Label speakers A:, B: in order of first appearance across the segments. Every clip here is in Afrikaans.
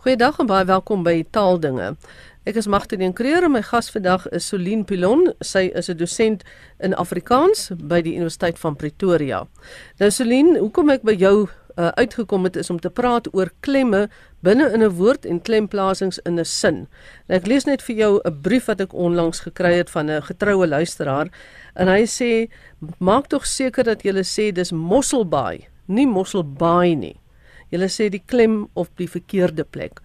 A: Goeiedag en baie welkom by Taaldinge. Ek is Magtien Kreer en my gas vandag is Solien Pilon. Sy is 'n dosent in Afrikaans by die Universiteit van Pretoria. Nou Solien, hoekom ek by jou uh, uitgekom het is om te praat oor klemme binne in 'n woord en klemplasings in 'n sin. Nou ek lees net vir jou 'n brief wat ek onlangs gekry het van 'n getroue luisteraar en hy sê maak tog seker dat jy sê dis Mosselbaai, nie Mosselbaai nie. Jy sê die klem op die verkeerde plek.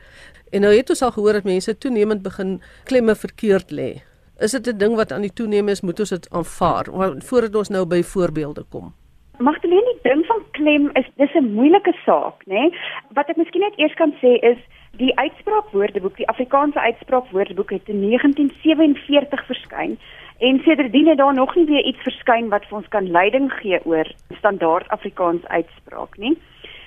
A: En nou het ons al gehoor dat mense toenemend begin klemme verkeerd lê. Is dit 'n ding wat aan die toename is, moet ons dit aanvaar voordat ons nou by voorbeelde kom.
B: Magdalene, die ding van klem is dis 'n moeilike saak, né? Nee? Wat ek miskien net eers kan sê is die uitspraakwoordeboek, die Afrikaanse uitspraakwoordeboek het in 1947 verskyn en sedertdien het daar nog nie weer iets verskyn wat vir ons kan leiding gee oor standaard Afrikaans uitspraak nie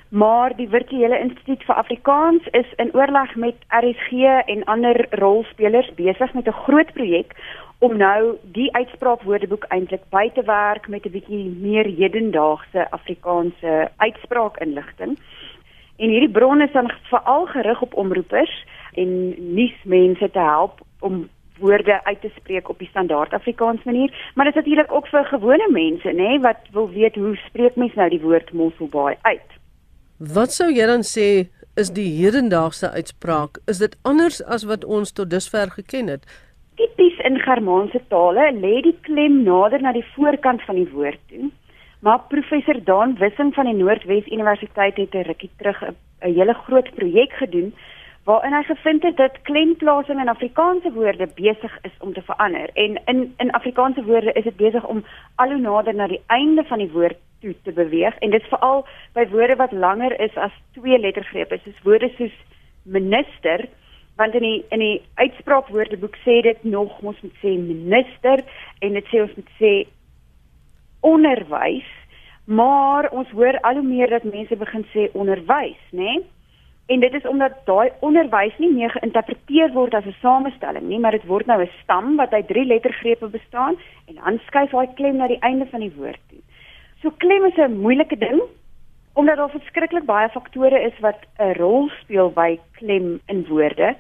B: maar die virtuele instituut vir Afrikaans is in oorleg met RSG en ander rolspelers besig met 'n groot projek om nou die uitspraakwoordeboek eintlik by te werk met 'n bietjie meer hedendaagse Afrikaanse uitspraakinligting. En hierdie bronne is dan veral gerig op omroepers en nuusmense te help om woorde uit te spreek op die standaard Afrikaans manier, maar dit is natuurlik ook vir gewone mense, nê, nee, wat wil weet hoe spreek mens nou die woord mosselbaai uit?
A: Wat sou jy dan sê is die hedendaagse uitspraak? Is dit anders as wat ons tot dusver geken het?
B: Tipies in Germaanse tale lê die klem nader na die voorkant van die woord toe. Maar professor Daan Wissing van die Noordwes Universiteit het 'n rukkie terug 'n hele groot projek gedoen waarin hy gevind het dat klemplasing in Afrikaanse woorde besig is om te verander en in in Afrikaanse woorde is dit besig om al hoe nader na die einde van die woord toe te beweeg en dit veral by woorde wat langer is as twee lettergrepe soos woorde soos minister want in die in die uitspraakwoordeboek sê dit nog ons moet sê minister en dit sê ons moet sê onderwys maar ons hoor al hoe meer dat mense begin sê onderwys nê nee? En dit is omdat daai onderwys nie meer geïnterpreteer word as 'n samestelling nie, maar dit word nou 'n stam wat uit drie lettergrepe bestaan en dan skuif daai klem na die einde van die woord toe. So klem is 'n moeilike ding omdat daar verskriklik baie faktore is wat 'n rol speel by klem in woorde.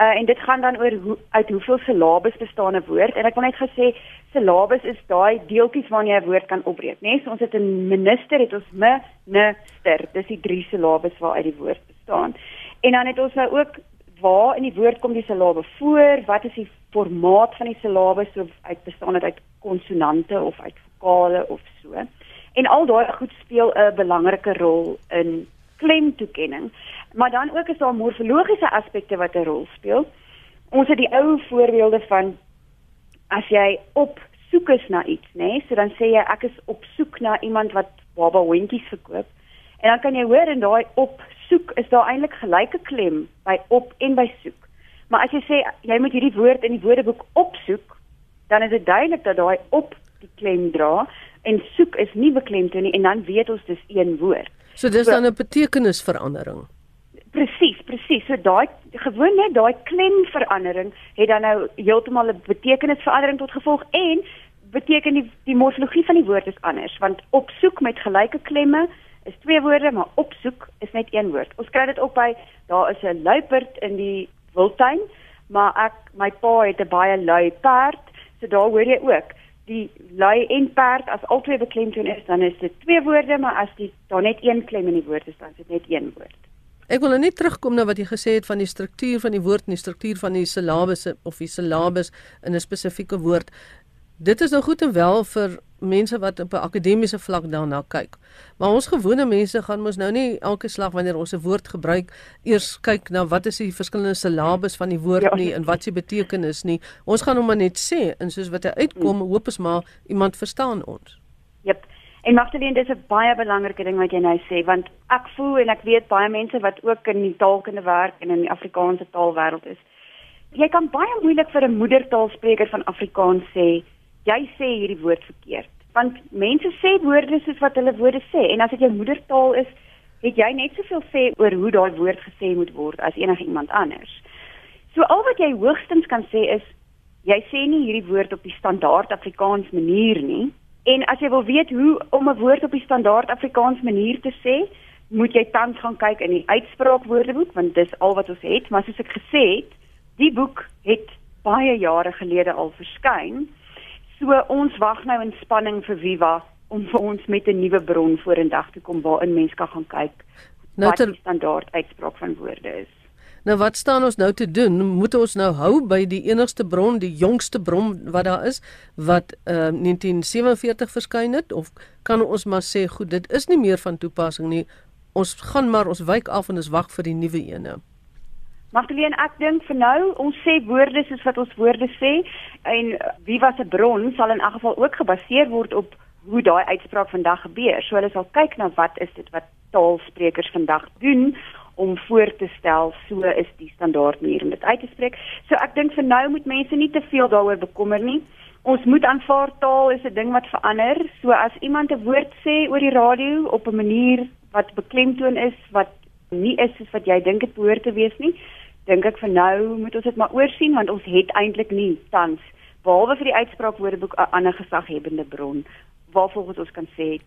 B: Uh en dit gaan dan oor hoe uit hoeveel silabes bestaan 'n woord en ek wil net gesê silabes is daai deeltjies waarna jy 'n woord kan opbreek, né? Nee, so ons het 'n minister, het ons me, ne, ster. Dis die drie silabes waaruit die woord bestaan. En dan het ons nou ook waar in die woord kom die silabe voor? Wat is die formaat van die silabes? So uit bestaan dit uit konsonante of uit vokale of so. En al daai goed speel 'n belangrike rol in klemtoekenning. Maar dan ook is daar morfologiese aspekte wat 'n rol speel. Ons het die ou voorbeelde van as jy op soek is na iets, nê? Nee? So dan sê jy ek is op soek na iemand wat baba hondjies verkoop. En dan kan jy hoor in daai op soek is daar eintlik gelyke klem by op en by soek. Maar as jy sê jy moet hierdie woord in die woordeboek opsoek, dan is dit duidelik dat daai op die klem dra en soek is nie beklemtoon nie en dan weet ons dis een woord.
A: So dis so, dan 'n betekenisverandering.
B: Presies, presies. So daai gewoon net daai klemverandering het dan nou heeltemal 'n betekenisverandering tot gevolg en beteken die die morfologie van die woord is anders want opsoek met gelyke klemme is twee woorde, maar opsoek is net een woord. Ons kry dit ook by daar is 'n luiperd in die wildtuin, maar ek my pa het 'n baie lui perd, so daar hoor jy ook die lui en perd as albei beklemtoon is, dan is dit twee woorde, maar as dit daar net een klem in die woord is, dan is dit net een woord.
A: Ek wil nou net terugkom na wat jy gesê het van die struktuur van die woord en die struktuur van die silabes of die silabes in 'n spesifieke woord. Dit is nou goed en wel vir mense wat op 'n akademiese vlak daarna kyk. Maar ons gewone mense gaan mos nou nie elke slag wanneer ons 'n woord gebruik eers kyk na wat is die verskillende silabes van die woord ja. nie en wat se betekenis nie. Ons gaan hom maar net sê en soos wat hy uitkom, hoop ons maar iemand verstaan ons.
B: Jep. En Magdalene, dis 'n baie belangrike ding wat jy nou sê want ek voel en ek weet baie mense wat ook in die taalkunde werk en in die Afrikaanse taalwêreld is. Jy kan baie moeilik vir 'n moedertaalspreker van Afrikaans sê jy sê hierdie woord verkeerd. Want mense sê woorde soos wat hulle woorde sê en as dit jou moedertaal is, het jy net soveel sê oor hoe daai woord gesê moet word as enige iemand anders. So al wat jy hoogstens kan sê is jy sê nie hierdie woord op die standaard Afrikaans manier nie. En as jy wil weet hoe om 'n woord op die standaard Afrikaans manier te sê, moet jy tans gaan kyk in die uitspraakwoordeboek want dis al wat ons het, maar soos ek gesê het, die boek het baie jare gelede al verskyn. So ons wag nou in spanning vir Viva om vir ons met 'n nuwe bron vorendag te kom waarin mense kan gaan kyk nou wat die standaard uitspraak van woorde is.
A: Nou wat staan ons nou te doen? Moet ons nou hou by die enigste bron, die jongste bron wat daar is wat uh, 1947 verskyn het of kan ons maar sê goed, dit is nie meer van toepassing nie. Ons gaan maar ons wyk af en ons wag vir die nuwe ene.
B: Magdalene, ek dink vir nou, ons sê woorde soos wat ons woorde sê en wie was 'n bron sal in elk geval ook gebaseer word op hoe daai uitspraak vandag gebeur. So hulle sal kyk na wat is dit wat taalsprekers vandag doen om voor te stel so is die standaard manier om dit uit te spreek. So ek dink vir nou moet mense nie te veel daaroor bekommer nie. Ons moet aanvaar taal is 'n ding wat verander. So as iemand 'n woord sê oor die radio op 'n manier wat beklemtoon is wat nie is soos wat jy dink dit behoort te wees nie, dink ek vir nou moet ons dit maar oorsien want ons het eintlik nie tans behalwe vir die uitspraakwoordeboek 'n ander gesaghebende bron waarvolgens ons kan sê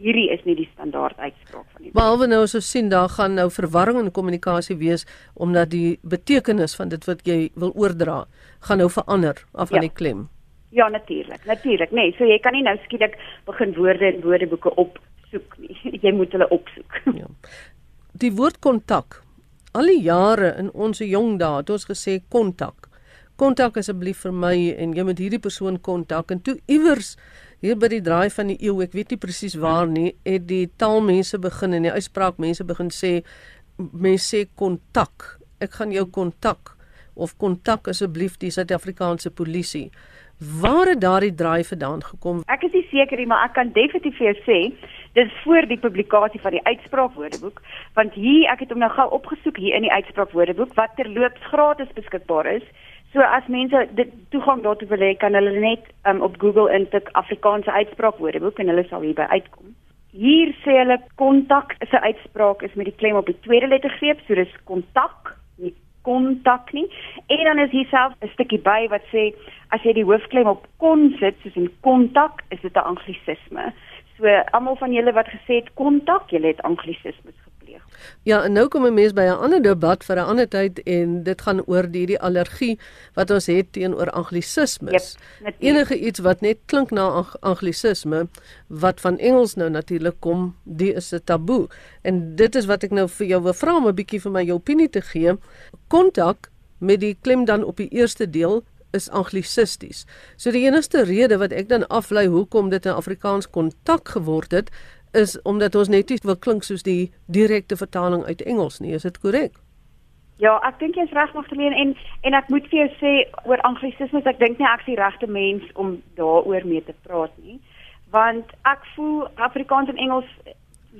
B: hierdie is nie die standaard uitspraak van die
A: Behalwe nou as ons sien daar gaan nou verwarring in kommunikasie wees omdat die betekenis van dit wat jy wil oordra gaan nou verander af van ja. die klem.
B: Ja, natuurlik. Natuurlik. Nee, so jy kan nie nou skielik begin woorde in woordeboeke opsoek nie. Jy moet hulle opsoek. Ja.
A: Die woord kontak. Al die jare in ons jong dae het ons gesê kontak. Kontak asseblief vir my en jy moet hierdie persoon kontak en toe iewers hier by die draai van die eeu, ek weet nie presies waar nie, het die taalmense begin en die uitspraakmense begin sê mense sê kontak. Ek gaan jou kontak of kontak asseblief die Suid-Afrikaanse polisie. Waar het daardie draai vandaan gekom?
B: Ek is nie seker nie, maar ek kan definitief vir jou sê dis voor die publikasie van die uitspraakwoordeboek, want hier ek het hom nou gou opgesoek hier in die uitspraakwoordeboek wat terloops gratis beskikbaar is. So as mense dit toegang daartoe wil hê, kan hulle net um, op Google intik Afrikaanse uitspraakwoordeboek en hulle sal hierby uitkom. Hier sê hulle kontak is 'n uitspraak is met die klem op die tweede lettergreep, so dis kontak, nie kontak nie. En dan is hier self 'n stukkie by wat sê as jy die hoofklem op kon sit, soos in kontak, is dit 'n anglisisme. So almal van julle wat gesê het kontak, julle het anglisismes
A: Ja, en nou kom 'n mens by 'n ander debat vir 'n ander tyd en dit gaan oor hierdie allergie wat ons het teenoor anglisismes. Yep, Enige iets wat net klink na anglisisme wat van Engels nou natuurlik kom, dit is 'n taboe. En dit is wat ek nou vir jou wil vra om 'n bietjie vir my jou opinie te gee. Kontak met die klem dan op die eerste deel is anglisisties. So die enigste rede wat ek dan aflei hoekom dit in Afrikaans kontak geword het, is omdat ons net nie wil klink soos die direkte vertaling uit Engels nie, is dit korrek?
B: Ja, ek dink jy's reg Magdalene en en ek moet vir jou sê oor anglisismes, ek dink nie ek is die regte mens om daaroor mee te praat nie, want ek voel Afrikaans en Engels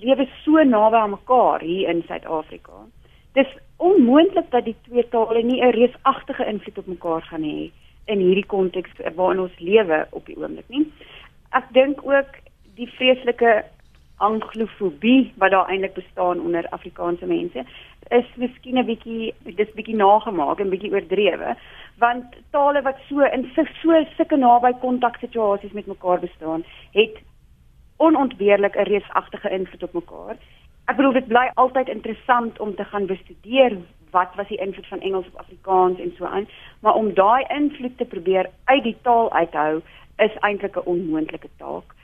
B: lewe so naby aan mekaar hier in Suid-Afrika. Dis onmoontlik dat die twee tale nie 'n reusagtige invloed op mekaar gaan hê in hierdie konteks waarin ons lewe op die oomblik nie. Ek dink ook die vreeslike anglofobie wat daar eintlik bestaan onder Afrikaanse mense is miskien 'n bietjie dis bietjie nagemaak en bietjie oordrewe want tale wat so in so sulke naby kontaksituasies met mekaar bestaan het onontbeerlik 'n reusagtige invloed op mekaar. Ek bedoel dit bly altyd interessant om te gaan bestudeer wat was die invloed van Engels op Afrikaans en so aan, maar om daai invloed te probeer uit die taal uithou is eintlik 'n onmoontlike taak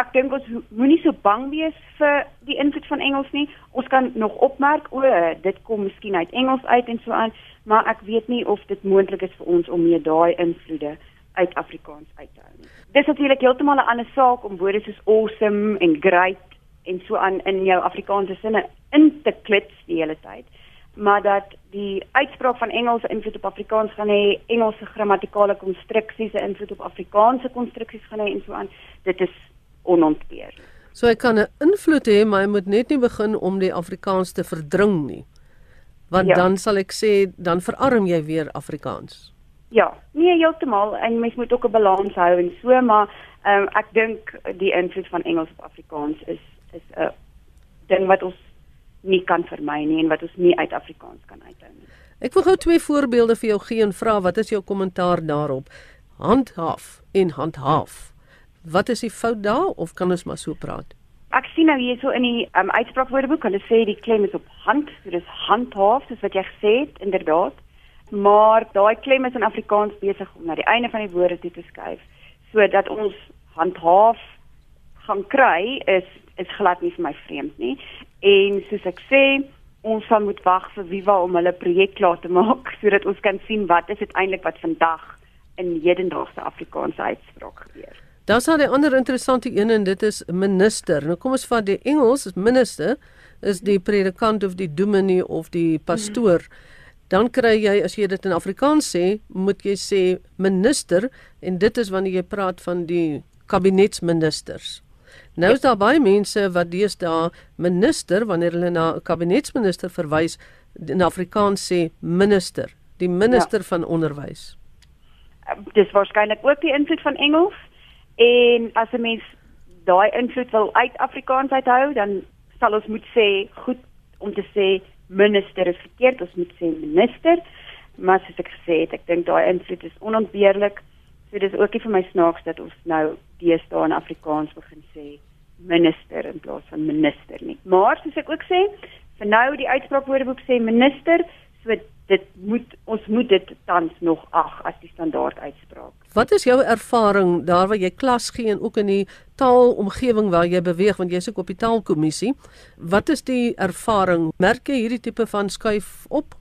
B: ek dink ons moenie so bang wees vir die invloed van Engels nie. Ons kan nog opmerk o, dit kom miskien uit Engels uit en so aan, maar ek weet nie of dit moontlik is vir ons om mee daai invloede uit Afrikaans uit te hou nie. Dis natuurlik heeltemal 'n ander saak om woorde soos awesome en great en so aan in jou Afrikaanse sinne in te klits die hele tyd. Maar dat die uitspraak van Engels invloed op Afrikaans gaan hê, Engelse grammatikale konstruksies invloed op Afrikaanse konstruksies gaan hê en so aan, dit is onontbeerlik.
A: So hy kan 'n invloed hê, maar hy moet net nie begin om die Afrikaans te verdring nie. Want ja. dan sal ek sê dan verarm jy weer Afrikaans.
B: Ja, nee heeltemal en mens moet ook 'n balans hou en so, maar um, ek dink die invloed van Engels op Afrikaans is is 'n ding wat ons nie kan vermy nie en wat ons nie uit Afrikaans kan uithou nie.
A: Ek wil gou twee voorbeelde vir jou gee en vra wat is jou kommentaar daarop? Handhaaf en handhaaf. Wat is die fout daar of kan ons maar so praat?
B: Ek sien nou hierso in die um, uitspraakwoordeboek, hulle sê die klem is op hand, so dis handhaaf, soos wat jy gesê het, inderdaad. Maar daai klem is in Afrikaans besig om na die einde van die woorde toe te skuif sodat ons handhaaf gaan kry is is glad nie vir my vreemd nie. En soos ek sê, ons sal moet wag vir Viva om hulle projek klaar te maak sodat ons kan sien wat is uiteindelik wat vandag in hedendaagse Afrikaanse uitspraak gebeur.
A: Daar's 'n ander interessante een en dit is minister. Nou kom ons vat die Engels, minister is die predikant of die dominee of die pastoor. Hmm dan kry jy as jy dit in Afrikaans sê, moet jy sê minister en dit is wanneer jy praat van die kabinetsministers. Nou is daar baie mense wat deesdae minister wanneer hulle na 'n kabinetsminister verwys in Afrikaans sê minister, die minister ja. van onderwys.
B: Dis waarskynlik ook die invloed van Engels en as 'n mens daai invloed wil uit Afrikaans uithou, dan sal ons moet sê goed om te sê minister is verkeerd, ons moet sê minister. Maar soos ek gesê het, ek dink daai invloed is onontbeerlik. So dis ook nie vir my snaaks dat ons nou deesdae in Afrikaans begin sê minister in plaas van minister nie. Maar soos ek ook sê, vir nou die uitspraakwoordeboek sê minister, so dit moet ons moet dit tans nog ag as die standaard uitspraak.
A: Wat is jou ervaring daar waar jy klas gee en ook in die taalomgewing waar jy beweeg want jy's ook op die taalkommissie? Wat is die ervaring? Merk jy hierdie tipe van skuif op?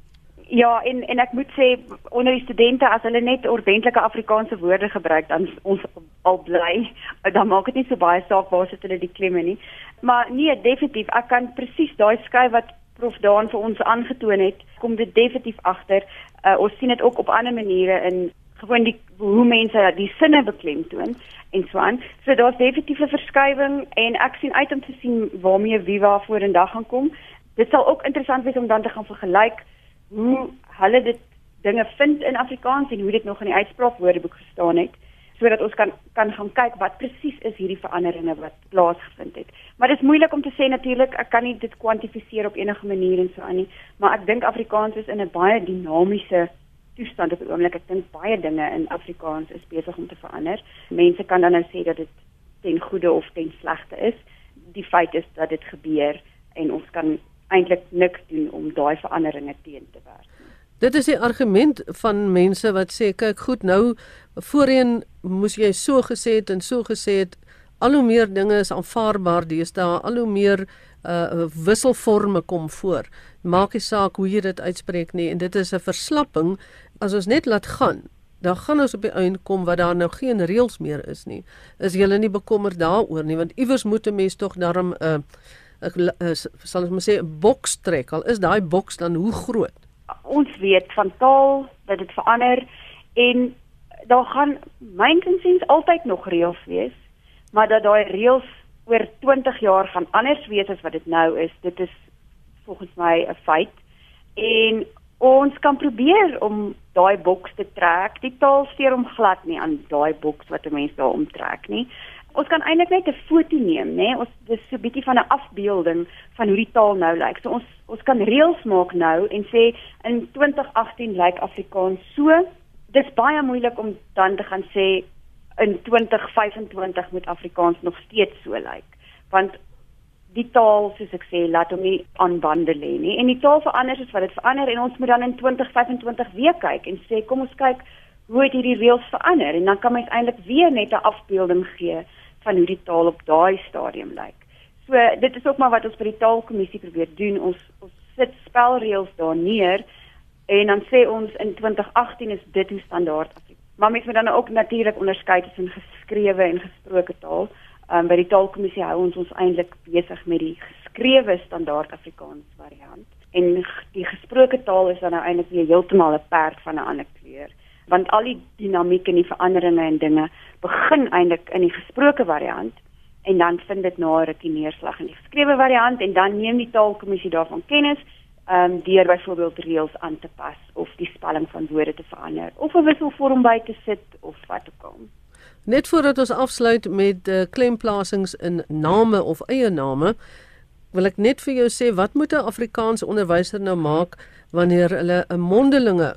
B: Ja, en en ek moet sê onder die studente as hulle net ordentlike Afrikaanse woorde gebruik dan ons al bly, dan maak dit nie so baie saak waar sit hulle die klemme nie. Maar nee, definitief, ek kan presies daai skuif wat prof Daan vir ons aangetoon het, kom dit definitief agter. Uh, ons sien dit ook op ander maniere in gewoon die hoe mense die sinne beklemtoon en so aan. So daar's definitief 'n verskywing en ek sien uit om te sien waarmee Viva vorendag gaan kom. Dit sal ook interessant wees om dan te gaan vergelyk hoe hulle dit dinge vind in Afrikaans en hoe dit nog in die uitspraakwoordeboek gestaan het sodat ons kan kan gaan kyk wat presies is hierdie veranderinge wat plaasgevind het. Maar dit is moeilik om te sê natuurlik, ek kan nie dit kwantifiseer op enige manier en so aan nie, maar ek dink Afrikaans is in 'n baie dinamiese toestand op die oomblik. Ek dink baie dinge in Afrikaans is besig om te verander. Mense kan dan nou sê dat dit ten goeie of ten slegte is. Die feit is dat dit gebeur en ons kan eintlik niks doen om daai veranderinge teen te werk.
A: Dit is die argument van mense wat sê kyk goed nou voorheen moes jy so gesê het en so gesê het. Al hoe meer dinge is aanvaarbaar deesdae al hoe meer uh wisselforme kom voor. Maak nie saak hoe jy dit uitspreek nie en dit is 'n verslapping. As ons net laat gaan dan gaan ons op die einde kom wat daar nou geen reëls meer is nie. Is jy nie bekommerd daaroor nie? Want iewers moet 'n mens tog daarom 'n uh, uh, sal ons maar sê 'n boks trek al is daai boks dan hoe groot
B: ons weet van taal dat dit verander en daar gaan myntensiens altyd nog reëls wees, maar dat daai reëls oor 20 jaar gaan anders wees as wat dit nou is, dit is volgens my 'n feit. En ons kan probeer om daai boks te trek. Die taal steur hom glad nie aan daai boks wat 'n mens daar omtrek nie. Ons kan eintlik net 'n foto neem, nê? Ons dis so 'n bietjie van 'n afbeelding van hoe die taal nou lyk. So ons ons kan reëls maak nou en sê in 2018 lyk Afrikaans so dis baie moeilik om dan te gaan sê in 2025 moet Afrikaans nog steeds so lyk want die taal soos ek sê laat hom nie aan bande lê nie en die taal verander soos wat dit verander en ons moet dan in 2025 weer kyk en sê kom ons kyk hoe het hierdie reëls verander en dan kan mens eintlik weer net 'n afbeelding gee van hoe die taal op daai stadium lyk. So dit is ook maar wat ons by die taalkommissie probeer doen. Ons ons sit spelreëls daar neer En dan sê ons in 2018 is dit hoe standaard. Maar mens moet dan ook natuurlik onderskei tussen geskrewe en gesproke taal. Ehm um, by die taalkommissie hou ons ons eintlik besig met die geskrewe standaard Afrikaans variant. En die gesproke taal is dan nou eintlik weer heeltemal 'n perd van 'n ander kleur. Want al die dinamiek en die veranderinge en dinge begin eintlik in die gesproke variant en dan vind dit na 'n rukkie neerslag in die geskrewe variant en dan neem die taalkommissie daarvan kennis ehm um, deur byvoorbeeld reëls aan te pas of die spelling van woorde te verander of 'n wisselvorm by te sit of wat ook al.
A: Net voordat ons afsluit met uh, klemplasings in name of eie name, wil ek net vir jou sê wat moet 'n Afrikaanse onderwyser nou maak wanneer hulle 'n mondelinge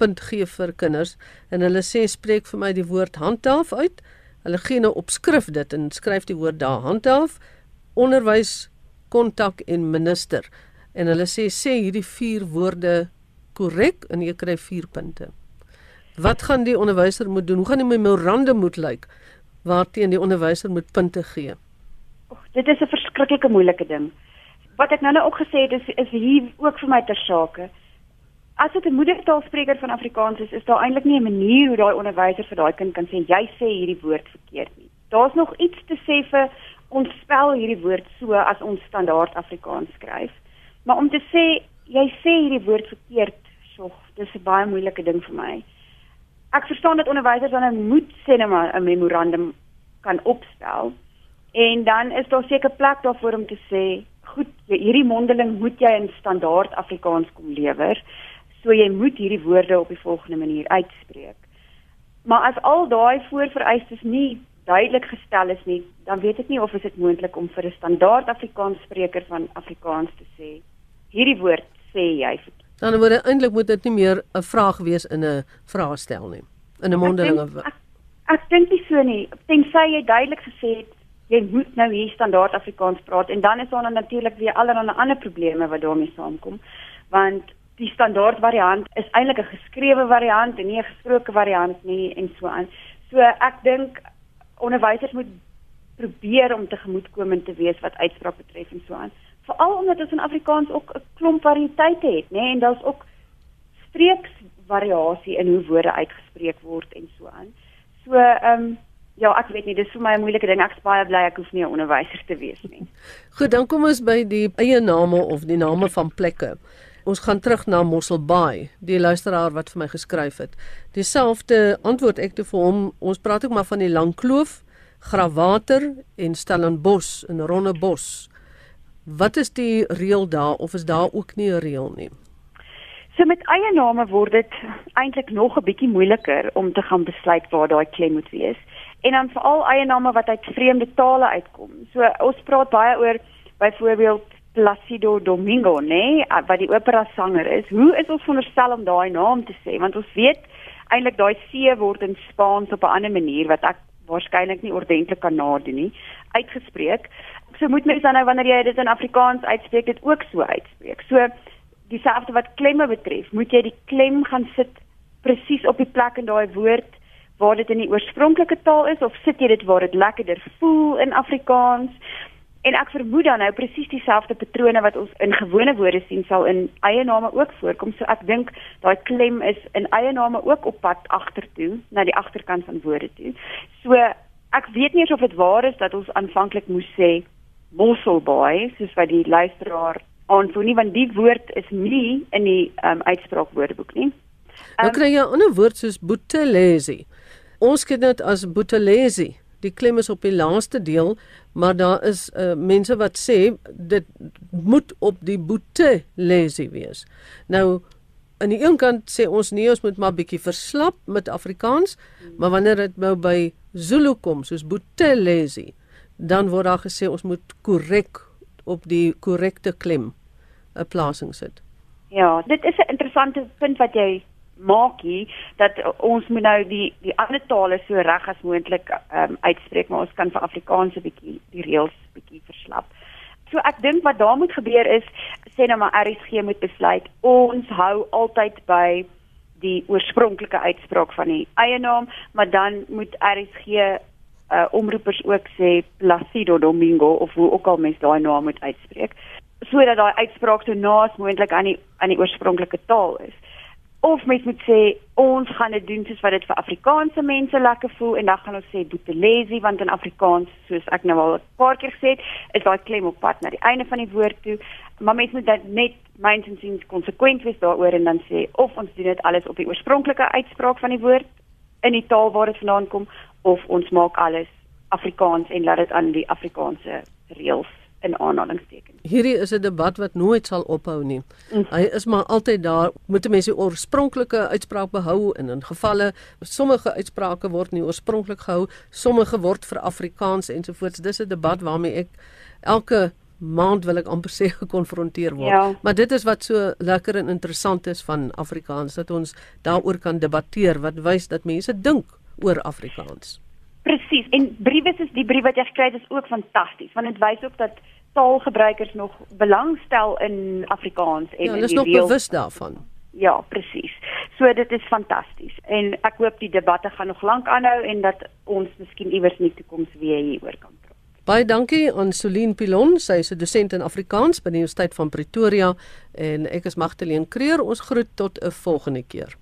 A: punt gee vir kinders en hulle sê spreek vir my die woord handhaaf uit. Hulle gee nou op skrif dit en skryf die woord daar handhaaf onderwys kontak en minister en hulle sê sê hierdie vier woorde korrek en jy kry 4 punte. Wat gaan die onderwyser moet doen? Hoe gaan die memorandum moet lyk waarteen die onderwyser moet punte gee?
B: Och, dit is 'n verskriklike moeilike ding. Wat ek nou nou ook gesê het is is hier ook vir my ter sake. As dit 'n moedertaalspreker van Afrikaans is, is daar eintlik nie 'n manier hoe daai onderwyser vir daai kind kan sê jy sê hierdie woord verkeerd nie. Daar's nog iets te sê vir ons spel hierdie woord so as ons standaard Afrikaans skryf. Maar om te sê jy sê hierdie woord verkeerd, sog, dis 'n baie moeilike ding vir my. Ek verstaan dat onderwysers dan moet sê net maar 'n memorandum kan opstel en dan is daar seker plek daarvoor om te sê, goed, hierdie mondeling moet jy in standaard Afrikaans kom lewer. So jy moet hierdie woorde op die volgende manier uitspreek. Maar as al daai voorvereistes nie duidelik gestel is nie, dan weet ek nie of dit moontlik om vir 'n standaard Afrikaans spreker van Afrikaans te sê hierdie woord sê jy
A: dan word eintlik moet dit nie meer 'n vraag wees in 'n vraestel nie in 'n mondelinge
B: ek, ek, ek dink nie so nie tensy jy duidelik gesê het jy moet nou hier standaard Afrikaans praat en dan is daar natuurlik weer allerlei ander probleme wat daarmee saamkom want die standaard variant is eintlik 'n geskrewe variant en nie 'n gesproke variant nie en so aan so ek dink onderwysers moet probeer om tegemoetkomend te wees wat uitspraak betref en so aan veral omdat ons in Afrikaans ook 'n klomp variëteite het, nê, nee? en daar's ook streeksvariasie in hoe woorde uitgespreek word en so aan. So, ehm um, ja, ek weet nie, dis vir my 'n moeilike ding. Ek's baie bly ek hoef nie 'n onderwyser te wees nie.
A: Goed, dan kom ons by die eie name of die name van plekke. Ons gaan terug na Mosselbaai, die luisteraar wat vir my geskryf het. Dieselfde antwoord ek te vir hom. Ons praat ook maar van die Lang Kloof, Grawater en Stellenbosch in Rondebos. Wat is die reël daar of is daar ook nie 'n reël nie?
B: So met eie name word dit eintlik nog 'n bietjie moeiliker om te gaan besluit waar daai klem moet wees. En dan veral eie name wat uit vreemde tale uitkom. So ons praat baie oor byvoorbeeld Placido Domingo, nê, nee, wat die opera sanger is. Hoe is ons veronderstel om daai naam te sê? Want ons weet eintlik daai C word in Spaans op 'n ander manier wat ek waarskynlik nie ordentlik kan nadoen nie, uitgespreek so moet mens dan nou wanneer jy dit in Afrikaans uitspreek dit ook so uitspreek. So dieselfde wat klemme betref, moet jy die klem gaan sit presies op die plek in daai woord waar dit in die oorspronklike taal is of sit jy dit waar dit lekkerder voel in Afrikaans? En ek vermoed dan nou presies dieselfde patrone wat ons in gewone woorde sien sal in eie name ook voorkom. So ek dink daai klem is in eie name ook op pad agtertoe na die agterkant van woorde toe. So ek weet nie of dit waar is dat ons aanvanklik moes sê Mosselbaai soos wat die luisteraar aanvoer nie want die woord is nie in die um, uitspraakwoordeboek nie.
A: Um, nou kry jy 'n ander woord soos Boetelesi. Ons ken dit as Boetelesi. Die klem is op die laaste deel, maar daar is uh, mense wat sê dit moet op die Boetelesi wees. Nou aan die een kant sê ons nee, ons moet maar bietjie verslap met Afrikaans, maar wanneer dit nou by Zulu kom, soos Boetelesi, dan word daar gesê ons moet korrek op die korrekte klem 'n plasing sit.
B: Ja, dit is 'n interessante punt wat jy maak hier dat ons moet nou die die ander tale so reg as moontlik um, uitspreek, maar ons kan vir Afrikaans 'n bietjie die reëls bietjie verslap. So ek dink wat daar moet gebeur is sê nou maar RSG moet besluit ons hou altyd by die oorspronklike uitspraak van die eienaam, maar dan moet RSG uh, omroepers ook sê Placido Domingo of hoe ook al mens daai naam moet uitspreek sodat daai uitspraak so naas moontlik aan die aan die oorspronklike taal is. Of mens moet sê ons gaan dit doen soos wat dit vir Afrikaanse mense lekker voel en dan gaan ons sê Boetelesi want in Afrikaans soos ek nou al 'n paar keer gesê het, is daai klem op pad na die einde van die woord toe. Maar mens moet dit net myns en siens konsekwent wees daaroor en dan sê of ons doen dit alles op die oorspronklike uitspraak van die woord in die taal waar dit vandaan kom of ons maak alles Afrikaans en laat dit aan die Afrikaanse reëls in aanhalingstekens.
A: Hierdie is 'n debat wat nooit sal ophou nie. Mm. Hy is maar altyd daar. Moet mense oorspronklike uitspraak behou en in gevalle sommige uitsprake word nie oorspronklik gehou, sommige word vir Afrikaans ensovoorts. Dis 'n debat waarmee ek elke maand wil ek amper sê gekonfronteer word. Ja. Maar dit is wat so lekker en interessant is van Afrikaans dat ons daaroor kan debatteer wat wys dat mense dink oor Afrikaans.
B: Presies. En briewe soos die brief wat jy gekry het is ook fantasties want dit wys ook dat taalgebruikers nog belangstel in Afrikaans en
A: ja,
B: in
A: die nog bewus daarvan.
B: Ja, presies. So dit is fantasties en ek hoop die debatte gaan nog lank aanhou en dat ons miskien iewers in die toekoms weer hieroor kan praat.
A: Baie dankie aan Solien Pilon, sy is 'n dosent in Afrikaans by die Universiteit van Pretoria en ek is Magdalene Creer. Ons groet tot 'n volgende keer.